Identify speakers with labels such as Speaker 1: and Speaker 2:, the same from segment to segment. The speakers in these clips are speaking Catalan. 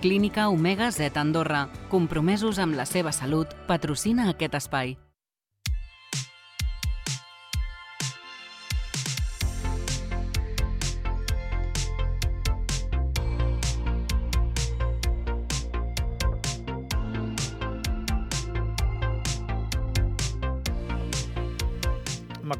Speaker 1: Clínica Omega Z Andorra, compromesos amb la seva salut, patrocina aquest espai.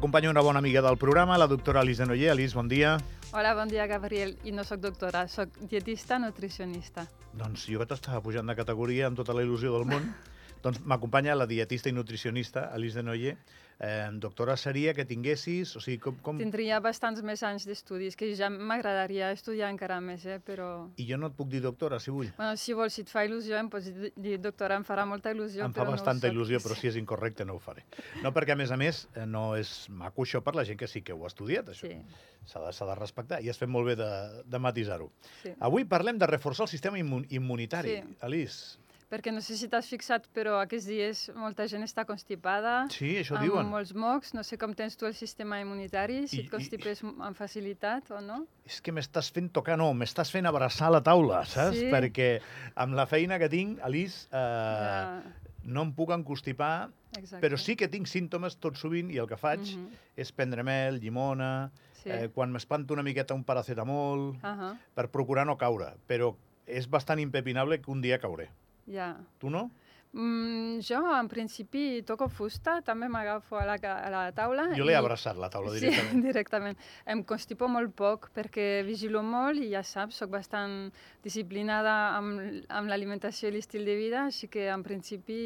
Speaker 2: M'acompanya una bona amiga del programa, la doctora Alice Denoyer. Alice, bon dia.
Speaker 3: Hola, bon dia, Gabriel. I no sóc doctora, sóc dietista nutricionista.
Speaker 2: Doncs jo que t'estava pujant de categoria amb tota la il·lusió del món. doncs m'acompanya la dietista i nutricionista Alice Denoyer. Eh, doctora, seria que tinguessis... O sigui, com, com...
Speaker 3: Tindria bastants més anys d'estudis, que ja m'agradaria estudiar encara més, eh? però...
Speaker 2: I jo no et puc dir doctora, si vull.
Speaker 3: Bueno, si vols, si et fa il·lusió, em pots dir doctora, em farà molta il·lusió,
Speaker 2: em
Speaker 3: però
Speaker 2: fa bastanta
Speaker 3: no
Speaker 2: il·lusió, però si és incorrecte no ho faré. No, perquè a més a més eh, no és maco això per la gent que sí que ho ha estudiat, això.
Speaker 3: Sí.
Speaker 2: S'ha de, de respectar i has fet molt bé de, de matisar-ho.
Speaker 3: Sí.
Speaker 2: Avui parlem de reforçar el sistema immun immunitari.
Speaker 3: Sí.
Speaker 2: Alice,
Speaker 3: perquè no sé si t'has fixat, però aquests dies molta gent està constipada.
Speaker 2: Sí, això
Speaker 3: amb
Speaker 2: diuen.
Speaker 3: molts mocs. No sé com tens tu el sistema immunitari, si
Speaker 2: I-
Speaker 3: et constipes amb facilitat o no.
Speaker 2: és que m'estàs fent tocar, no, m'estàs fent abraçar la taula, saps?
Speaker 3: Sí.
Speaker 2: Perquè amb la feina que tinc, Alice, eh,
Speaker 3: Ja,
Speaker 2: no em puc encostipar,
Speaker 3: exacte.
Speaker 2: però sí que tinc símptomes tot sovint i el que faig
Speaker 3: Mhm,
Speaker 2: és prendre mel, llimona,
Speaker 3: Sí.
Speaker 2: eh, quan m'espanto una miqueta un paracetamol,
Speaker 3: Ahà,
Speaker 2: per procurar no caure, però és bastant impepinable que un dia cauré.
Speaker 3: Ja.
Speaker 2: Tu no?
Speaker 3: Mm, jo, en principi, toco fusta, també m'agafo a, la, a la taula.
Speaker 2: Jo l'he
Speaker 3: i-
Speaker 2: abraçat, la taula,
Speaker 3: Sí,
Speaker 2: directament.
Speaker 3: directament. Em constipo molt poc perquè vigilo molt i ja saps, sóc bastant disciplinada amb, amb l'alimentació i l'estil de vida, així que en principi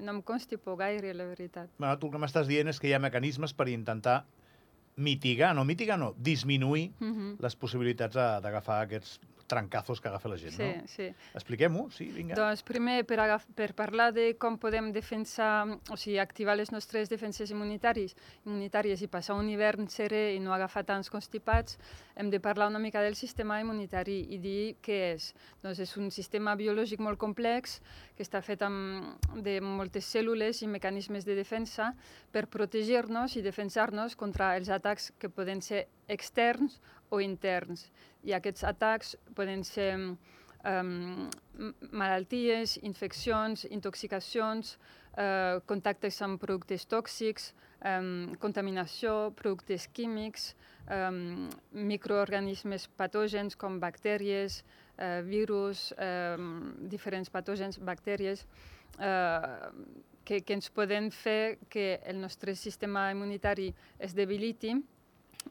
Speaker 3: no em constipo gaire, la veritat.
Speaker 2: Bueno, tu el que m'estàs dient és que hi ha mecanismes per intentar mitigar, no mitigar, no, disminuir
Speaker 3: Mm -hmm.
Speaker 2: les possibilitats d'agafar aquests trencazos que agafa la gent,
Speaker 3: Sí,
Speaker 2: no?
Speaker 3: sí.
Speaker 2: Expliquem-ho, sí, vinga.
Speaker 3: Doncs primer, per, agaf per parlar de com podem defensar, o sigui, activar les nostres defenses immunitaris, immunitàries i passar un hivern serè i no agafar tants constipats, hem de parlar una mica del sistema immunitari i dir què és. Doncs és un sistema biològic molt complex que està fet amb, de moltes cèl·lules i mecanismes de defensa per protegir-nos i defensar-nos contra els atacs que poden ser externs o interns. I aquests atacs poden ser um, malalties, infeccions, intoxicacions, eh, contactes amb productes tòxics, um, contaminació, productes químics, um, microorganismes patògens com bactèries, eh, virus, um, diferents patògens, bactèries, eh, que, que ens poden fer que el nostre sistema immunitari es debiliti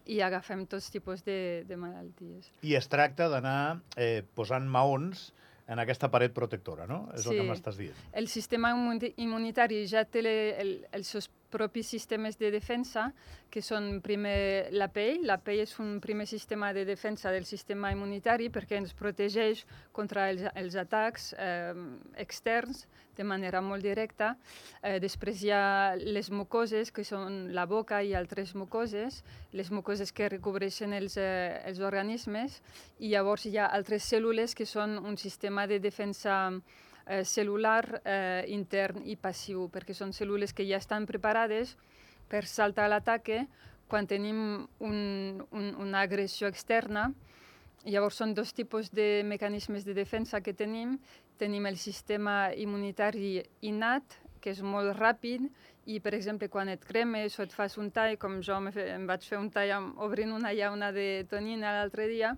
Speaker 3: i agafem tots tipus de, de malalties.
Speaker 2: I es tracta d'anar eh, posant maons en aquesta paret protectora, no? És el que
Speaker 3: Sí.
Speaker 2: m'estàs dient.
Speaker 3: El sistema immu- immunitari ja té le, el, els seus propis sistemes de defensa, que són primer la pell. La pell és un primer sistema de defensa del sistema immunitari perquè ens protegeix contra els, els atacs eh, externs de manera molt directa. Eh, després hi ha les mucoses, que són la boca i altres mucoses, les mucoses que recobreixen els, eh, els organismes, i llavors hi ha altres cèl·lules que són un sistema de defensa eh, cel·lular eh, intern i passiu, perquè són cèl·lules que ja estan preparades per saltar a l'ataque quan tenim un, un, una agressió externa. Llavors són dos tipus de mecanismes de defensa que tenim. Tenim el sistema immunitari innat, que és molt ràpid, i per exemple quan et cremes o et fas un tall, com jo em vaig fer un tall obrint una llauna de tonina l'altre dia,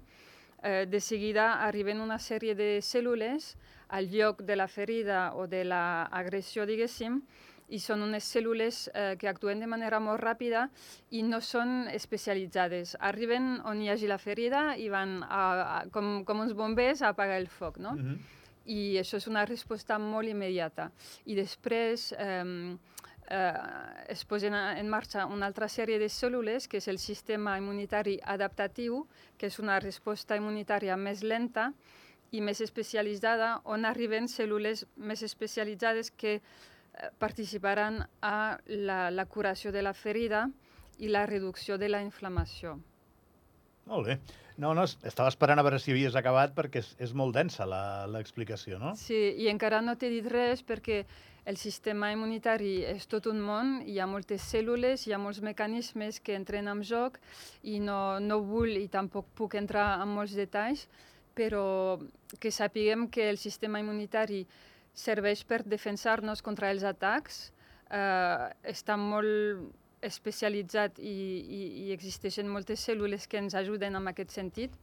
Speaker 3: eh, de seguida arriben una sèrie de cèl·lules al lloc de la ferida o de l'agressió, diguéssim, i són unes cèl·lules eh, que actuen de manera molt ràpida i no són especialitzades. Arriben on hi hagi la ferida i van a, a, com, com uns bombers a apagar el foc, no?
Speaker 2: Mm -hmm.
Speaker 3: I això és una resposta molt immediata. I després eh, eh, es posen en marxa una altra sèrie de cèl·lules, que és el sistema immunitari adaptatiu, que és una resposta immunitària més lenta i més especialitzada, on arriben cèl·lules més especialitzades que eh, participaran a la, la curació de la ferida i la reducció de la inflamació.
Speaker 2: Molt bé. No, no, es- estava esperant a veure si havies acabat perquè és, és molt densa la- l'explicació, no?
Speaker 3: Sí, i encara no t'he dit res perquè el sistema immunitari és tot un món, hi ha moltes cèl·lules, hi ha molts mecanismes que entren en joc i no, no vull i tampoc puc entrar en molts detalls, però que sapiguem que el sistema immunitari serveix per defensar-nos contra els atacs, eh, està molt especialitzat i, i, i existeixen moltes cèl·lules que ens ajuden en aquest sentit,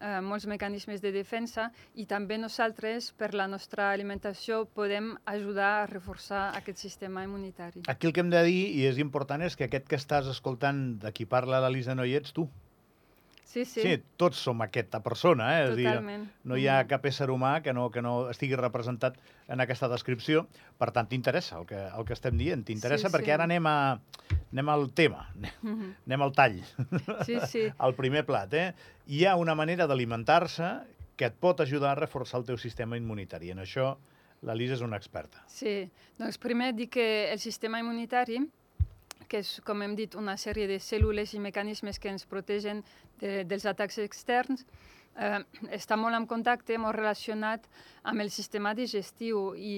Speaker 3: eh, molts mecanismes de defensa i també nosaltres, per la nostra alimentació, podem ajudar a reforçar aquest sistema immunitari.
Speaker 2: Aquí el que hem de dir, i és important, és que aquest que estàs escoltant, de qui parla l'Elisa no hi ets tu.
Speaker 3: Sí, sí.
Speaker 2: Sí, tots som aquesta persona, eh? És a dir,
Speaker 3: Totalment.
Speaker 2: no hi ha
Speaker 3: Mhm.
Speaker 2: cap ésser humà que no, que no estigui representat en aquesta descripció. Per tant, t'interessa el, que, el que estem dient. T'interessa
Speaker 3: Sí,
Speaker 2: perquè
Speaker 3: sí.
Speaker 2: ara anem, a, anem al tema,
Speaker 3: Mhm.
Speaker 2: anem al tall,
Speaker 3: Sí, sí.
Speaker 2: al primer plat. Eh? Hi ha una manera d'alimentar-se que et pot ajudar a reforçar el teu sistema immunitari. En això l'Elisa és una experta.
Speaker 3: Sí, doncs primer dir que el sistema immunitari, que és, com hem dit, una sèrie de cèl·lules i mecanismes que ens protegen de, dels atacs externs, eh, està molt en contacte, molt relacionat amb el sistema digestiu i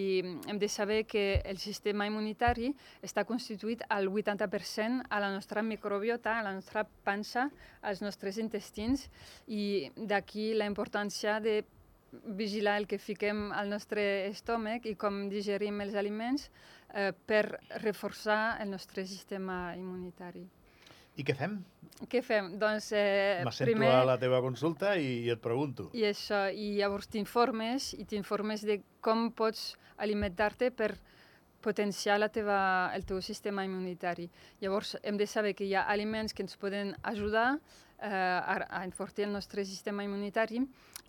Speaker 3: hem de saber que el sistema immunitari està constituït al 80% a la nostra microbiota, a la nostra pansa, als nostres intestins i d'aquí la importància de vigilar el que fiquem al nostre estómac i com digerim els aliments eh, per reforçar el nostre sistema immunitari.
Speaker 2: I què fem?
Speaker 3: Què fem? Doncs eh,
Speaker 2: Me sento
Speaker 3: primer...
Speaker 2: a la teva consulta i, i et pregunto.
Speaker 3: I això, i llavors t'informes i t'informes de com pots alimentar-te per potenciar la teva, el teu sistema immunitari. Llavors hem de saber que hi ha aliments que ens poden ajudar eh, a, a enfortir el nostre sistema immunitari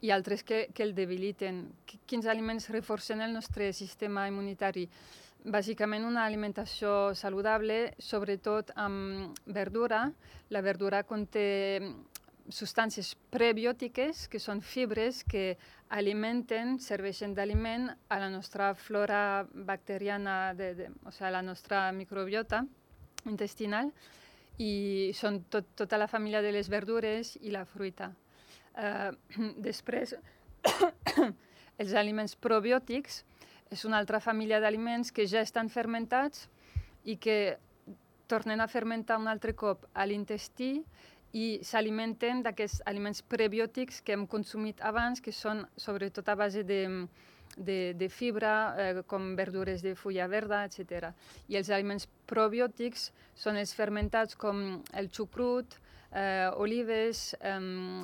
Speaker 3: i altres que, que el debiliten. Qu- Quins aliments reforcen el nostre sistema immunitari? Bàsicament una alimentació saludable, sobretot amb verdura. La verdura conté substàncies prebiòtiques, que són fibres que alimenten, serveixen d'aliment a la nostra flora bacteriana, de, de, o sigui, a la nostra microbiota intestinal, i són tot, tota la família de les verdures i la fruita. Uh, després, els aliments probiòtics és una altra família d'aliments que ja estan fermentats i que tornen a fermentar un altre cop a l'intestí i s'alimenten d'aquests aliments prebiòtics que hem consumit abans, que són sobretot a base de, de, de fibra, eh, com verdures de fulla verda, etc. I els aliments probiòtics són els fermentats com el xucrut, eh, olives, eh,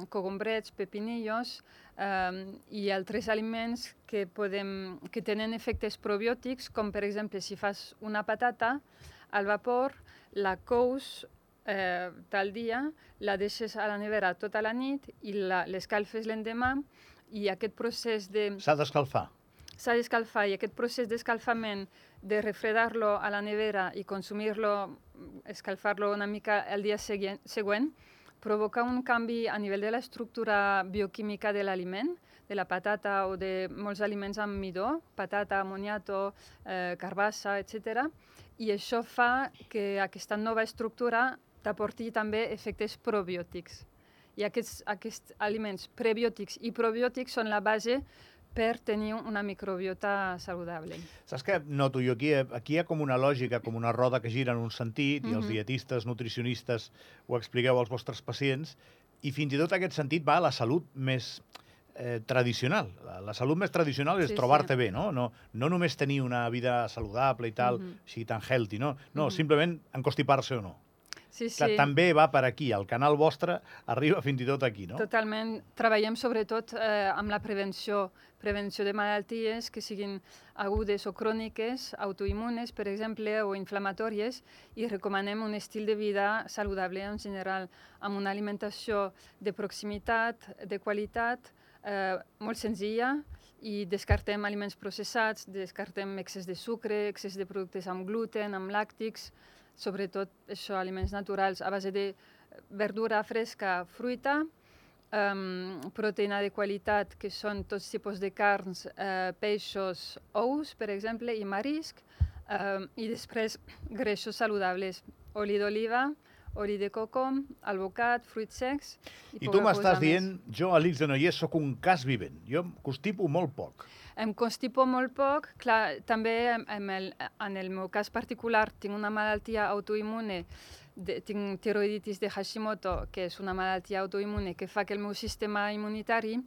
Speaker 3: cogombrets, pepinillos eh, i altres aliments que, podem, que tenen efectes probiòtics, com per exemple si fas una patata al vapor, la cous eh, tal dia, la deixes a la nevera tota la nit i la- l'escalfes l'endemà i aquest procés de...
Speaker 2: S'ha d'escalfar.
Speaker 3: S'ha d'escalfar i aquest procés d'escalfament, de refredar-lo a la nevera i consumir-lo, escalfar-lo una mica el dia següent, següent, provoca un canvi a nivell de l'estructura bioquímica de l'aliment, de la patata o de molts aliments amb midó, patata, moniato, eh, carbassa, etc. I això fa que aquesta nova estructura t'aporti també efectes probiòtics. I aquests, aquests aliments prebiòtics i probiòtics són la base per tenir una microbiota saludable.
Speaker 2: Saps què noto jo aquí? Aquí hi ha com una lògica, com una roda que gira en un sentit, i els
Speaker 3: Mhm.
Speaker 2: dietistes, nutricionistes, ho expliqueu als vostres pacients, i fins i tot aquest sentit va a la salut més eh, tradicional. La, la salut més tradicional és
Speaker 3: Sí, sí.
Speaker 2: trobar-te bé, no? no? No només tenir una vida saludable i tal,
Speaker 3: Mhm.
Speaker 2: així tan healthy, no? No,
Speaker 3: Mhm.
Speaker 2: simplement encostipar-se o no.
Speaker 3: Sí, sí.
Speaker 2: Que també va per aquí, el canal vostre arriba fins i tot aquí, no?
Speaker 3: Totalment. Treballem sobretot eh, amb la prevenció, prevenció de malalties que siguin agudes o cròniques, autoimmunes, per exemple, o inflamatòries, i recomanem un estil de vida saludable en general, amb una alimentació de proximitat, de qualitat, eh, molt senzilla, i descartem aliments processats, descartem excés de sucre, excés de productes amb gluten, amb làctics, sobretot això, aliments naturals a base de verdura fresca, fruita, um, proteïna de qualitat, que són tots tipus de carns, eh, peixos, ous, per exemple, i marisc, um, i després greixos saludables, oli d'oliva, oli de coco, albocat, fruits secs...
Speaker 2: I tu
Speaker 3: poca
Speaker 2: m'estàs
Speaker 3: cosa més.
Speaker 2: dient, jo, Alix de Noyer, sóc un cas vivent. Jo em constipo molt poc.
Speaker 3: Em constipo molt poc. Clar, també en, en, el, en el meu cas particular tinc una malaltia autoimmune, de, tinc tiroiditis de Hashimoto, que és una malaltia autoimmune que fa que el meu sistema immunitari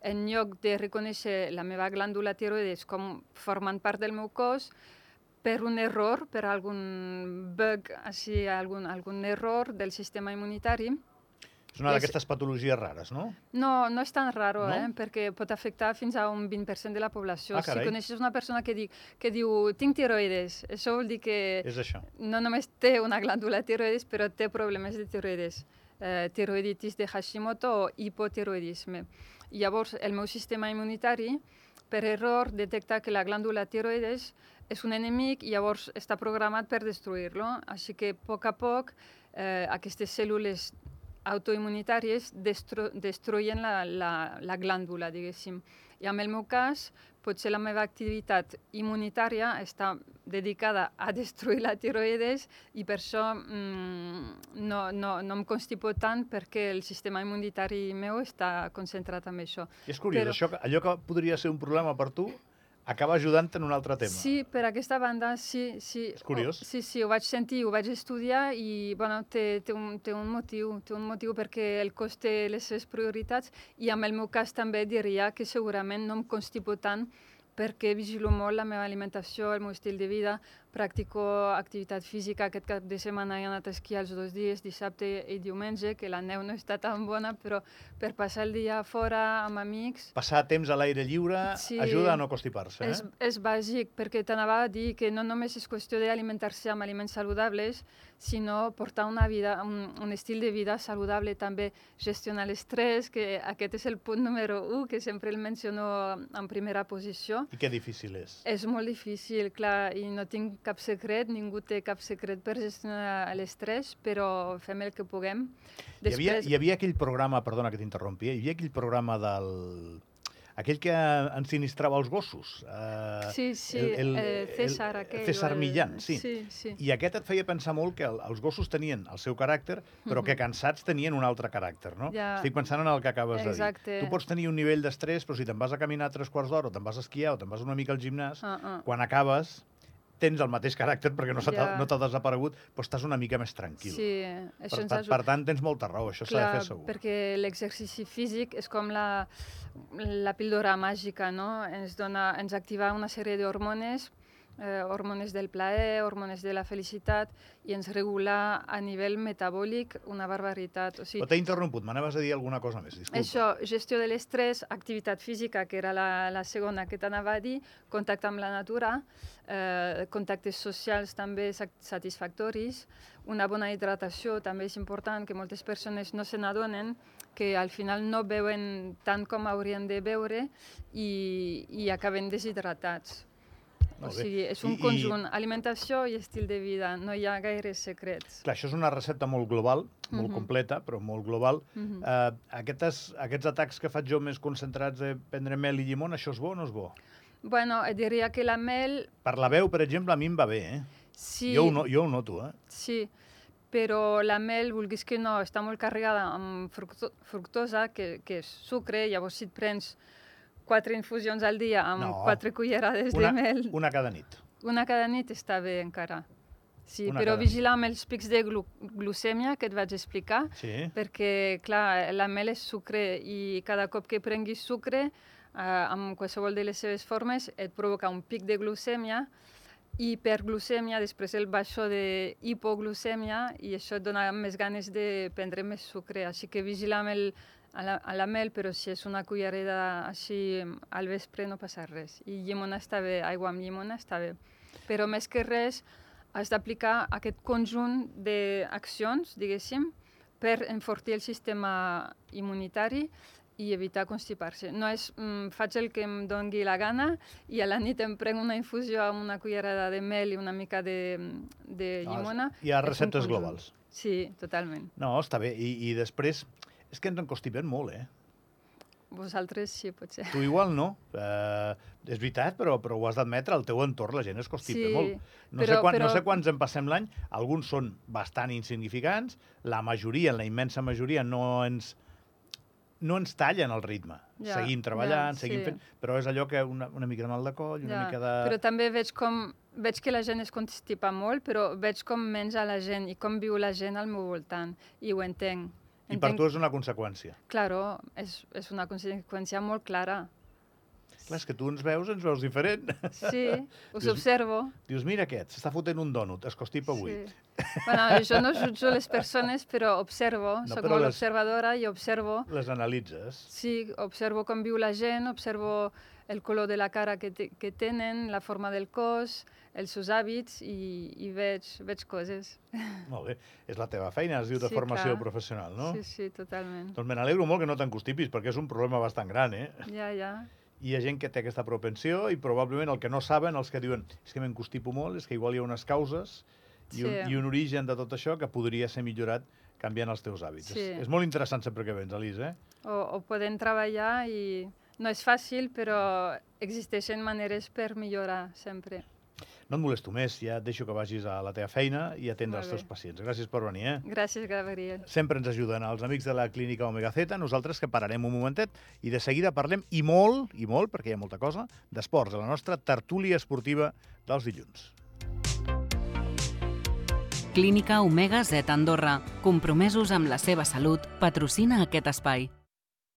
Speaker 3: en lloc de reconèixer la meva glàndula tiroides com formant part del meu cos, per un error, per algun bug, així, algun, algun error del sistema immunitari,
Speaker 2: És una d'aquestes patologies rares, no?
Speaker 3: no, no és tan raro,
Speaker 2: No?
Speaker 3: eh? perquè pot afectar fins a un 20% de la població.
Speaker 2: Ah,
Speaker 3: si coneixes una persona que, di, que diu tinc tiroides, això vol dir que
Speaker 2: És això.
Speaker 3: no només té una glàndula tiroides, però té problemes de tiroides. Eh, tiroiditis de Hashimoto o hipotiroidisme. Llavors, el meu sistema immunitari, per error, detecta que la glàndula tiroides és un enemic i llavors està programat per destruir-lo. Així que, a poc a poc, eh, aquestes cèl·lules autoimmunitàries destro destruyen la, la, la glàndula, diguéssim. I en el meu cas, potser la meva activitat immunitària està dedicada a destruir la tiroides i per això mm, no, no, no em constipo tant perquè el sistema immunitari meu està concentrat en això.
Speaker 2: I és curiós,
Speaker 3: Però-
Speaker 2: això, allò que podria ser un problema per tu acaba ajudant en un altre tema.
Speaker 3: Sí, per aquesta banda, sí. sí.
Speaker 2: És curiós.
Speaker 3: Oh, sí, sí, ho vaig sentir, ho vaig estudiar i bueno, té, té, un, té un motiu, té un motiu perquè el cos té les seves prioritats i en el meu cas també diria que segurament no em constipo tant perquè vigilo molt la meva alimentació, el meu estil de vida, practico activitat física. Aquest cap de setmana he anat a esquiar els dos dies, dissabte i diumenge, que la neu no està tan bona, però per passar el dia fora amb amics
Speaker 2: Passar temps a l'aire lliure
Speaker 3: Sí.
Speaker 2: ajuda a no constipar-se, eh?
Speaker 3: és, és bàsic, perquè t'anava a dir que no només és qüestió d'alimentar-se amb aliments saludables, sinó portar una vida, un, un estil de vida saludable, també gestionar l'estrès, que aquest és el punt número 1, que sempre el menciono en primera posició.
Speaker 2: I que difícil és.
Speaker 3: És molt difícil, clar, i no tinc cap secret, ningú té cap secret per gestionar l'estrès, però fem el que puguem.
Speaker 2: Hi havia, hi havia aquell programa, perdona que t'interrompi, eh? hi havia aquell programa del... aquell que ensinistrava els gossos. Eh,
Speaker 3: Sí, sí,
Speaker 2: el- el-
Speaker 3: eh, César
Speaker 2: el-
Speaker 3: aquell.
Speaker 2: César Millán, sí.
Speaker 3: Sí, sí.
Speaker 2: I aquest et feia pensar molt que el, els gossos tenien el seu caràcter, però que cansats tenien un altre caràcter, no?
Speaker 3: Ja.
Speaker 2: Estic pensant en el que acabes
Speaker 3: Exacte.
Speaker 2: de dir. Tu pots tenir un nivell d'estrès, però si te'n vas a caminar tres quarts d'hora, o te'n vas a esquiar, o te'n vas una mica al gimnàs,
Speaker 3: Ah, ah.
Speaker 2: quan acabes tens el mateix caràcter perquè no
Speaker 3: Ja.
Speaker 2: no t'ha desaparegut, però estàs una mica més tranquil.
Speaker 3: Sí,
Speaker 2: per,
Speaker 3: això ens
Speaker 2: per,
Speaker 3: ajuda.
Speaker 2: per tant, tens molta raó, això s'ha de fer segur.
Speaker 3: perquè l'exercici físic és com la, la píldora màgica, no? Ens, dona, ens activa una sèrie d'hormones, eh, hormones del plaer, hormones de la felicitat, i ens regula a nivell metabòlic una barbaritat. O sigui,
Speaker 2: t'he interromput, m'anaves a dir alguna cosa més, disculpa.
Speaker 3: això, gestió de l'estrès, activitat física, que era la, la segona que t'anava a dir, contacte amb la natura, eh, contactes socials també satisfactoris, una bona hidratació també és important, que moltes persones no se n'adonen, que al final no beuen tant com haurien de beure i, i acaben deshidratats. O sigui, és un
Speaker 2: I- i-
Speaker 3: conjunt, alimentació i estil de vida, no hi ha gaires secrets.
Speaker 2: Clar, això és una recepta molt global, molt
Speaker 3: Mhm.
Speaker 2: completa, però molt global.
Speaker 3: Mhm.
Speaker 2: Uh, aquestes, aquests atacs que faig jo més concentrats de prendre mel i llimona, això és bo o no és bo?
Speaker 3: Bueno, eh, diria que la mel
Speaker 2: Per la veu, per exemple, a mi em va bé, eh?
Speaker 3: sí...
Speaker 2: Jo, ho, no, jo ho noto, eh?
Speaker 3: Sí, però la mel, vulguis que no, està molt carregada amb fructo fructosa, que, que és sucre, llavors si et prens quatre infusions al dia amb
Speaker 2: No.
Speaker 3: quatre cullerades
Speaker 2: Una,
Speaker 3: de mel,
Speaker 2: una cada nit.
Speaker 3: una cada nit està bé encara. Sí,
Speaker 2: Una
Speaker 3: però vigilar amb els pics de glu glucèmia que et vaig explicar,
Speaker 2: Sí.
Speaker 3: perquè, clar, la mel és sucre i cada cop que prenguis sucre, eh, amb qualsevol de les seves formes, et provoca un pic de glucèmia, hiperglucèmia, després el baixó de hipoglucèmia i això et dona més ganes de prendre més sucre. Així que vigila amb el, a, la, a la mel, però si és una cullerada així al vespre no passa res. I llimona està bé, aigua amb llimona està bé. Però més que res has d'aplicar aquest conjunt d'accions, diguéssim, per enfortir el sistema immunitari i evitar constipar-se. No és mm, faig el que em dongui la gana i a la nit em prenc una infusió amb una cullerada de mel i una mica de, de
Speaker 2: No,
Speaker 3: llimona.
Speaker 2: hi ha receptes globals.
Speaker 3: Sí, totalment.
Speaker 2: No, està bé. I, i després, és que ens en constipem molt, eh?
Speaker 3: Vosaltres sí, potser.
Speaker 2: Tu igual no. Uh, és veritat, però, però ho has d'admetre, al teu entorn la gent es constipa
Speaker 3: Sí,
Speaker 2: molt. No,
Speaker 3: però-
Speaker 2: sé quan,
Speaker 3: però-
Speaker 2: no sé quants en passem l'any, alguns són bastant insignificants, la majoria, la immensa majoria, no ens, no ens tallen el ritme.
Speaker 3: Ja,
Speaker 2: seguim treballant,
Speaker 3: ja,
Speaker 2: seguim
Speaker 3: sí.
Speaker 2: fent... Però és allò que una, una mica de mal de coll, una
Speaker 3: Ja,
Speaker 2: mica de...
Speaker 3: Però també veig com veig que la gent es constipa molt, però veig com menja la gent i com viu la gent al meu voltant. I ho entenc.
Speaker 2: I per tu és una conseqüència.
Speaker 3: Claro, és, és una conseqüència molt clara.
Speaker 2: Clar, és que tu ens veus, ens veus diferent.
Speaker 3: Sí, us
Speaker 2: Dius-
Speaker 3: observo.
Speaker 2: Dius, mira aquest, s'està fotent un dònut, es constipa avui.
Speaker 3: Sí. Bueno, jo no jutjo les persones, però observo,
Speaker 2: No,
Speaker 3: soc
Speaker 2: però
Speaker 3: molt
Speaker 2: les-
Speaker 3: observadora i observo,
Speaker 2: Les analitzes.
Speaker 3: sí, observo com viu la gent, observo el color de la cara que, te, que tenen, la forma del cos, els seus hàbits i, i veig, veig coses.
Speaker 2: Molt bé. És la teva feina, es diu de
Speaker 3: Sí,
Speaker 2: formació
Speaker 3: clar.
Speaker 2: professional, no?
Speaker 3: Sí, sí, totalment.
Speaker 2: Doncs me n'alegro molt que no t'encostipis, perquè és un problema bastant gran, eh?
Speaker 3: Ja, ja.
Speaker 2: Hi ha gent que té aquesta propensió i probablement el que no saben, els que diuen és que m'encostipo molt, és que igual hi ha unes causes i, un,
Speaker 3: Sí.
Speaker 2: i un origen de tot això que podria ser millorat canviant els teus hàbits.
Speaker 3: Sí.
Speaker 2: És, és molt interessant sempre que vens, Alice, eh?
Speaker 3: O, o podem treballar i no és fàcil, però existeixen maneres per millorar sempre.
Speaker 2: No et molesto més, ja et deixo que vagis a la teva feina i atendre els teus pacients. Gràcies per venir, eh?
Speaker 3: Gràcies, Gabriel.
Speaker 2: Sempre ens ajuden els amics de la clínica Omega Z, nosaltres que pararem un momentet i de seguida parlem, i molt, i molt, perquè hi ha molta cosa, d'esports, a la nostra tertúlia esportiva dels dilluns.
Speaker 1: Clínica Omega Z Andorra, compromesos amb la seva salut, patrocina aquest espai.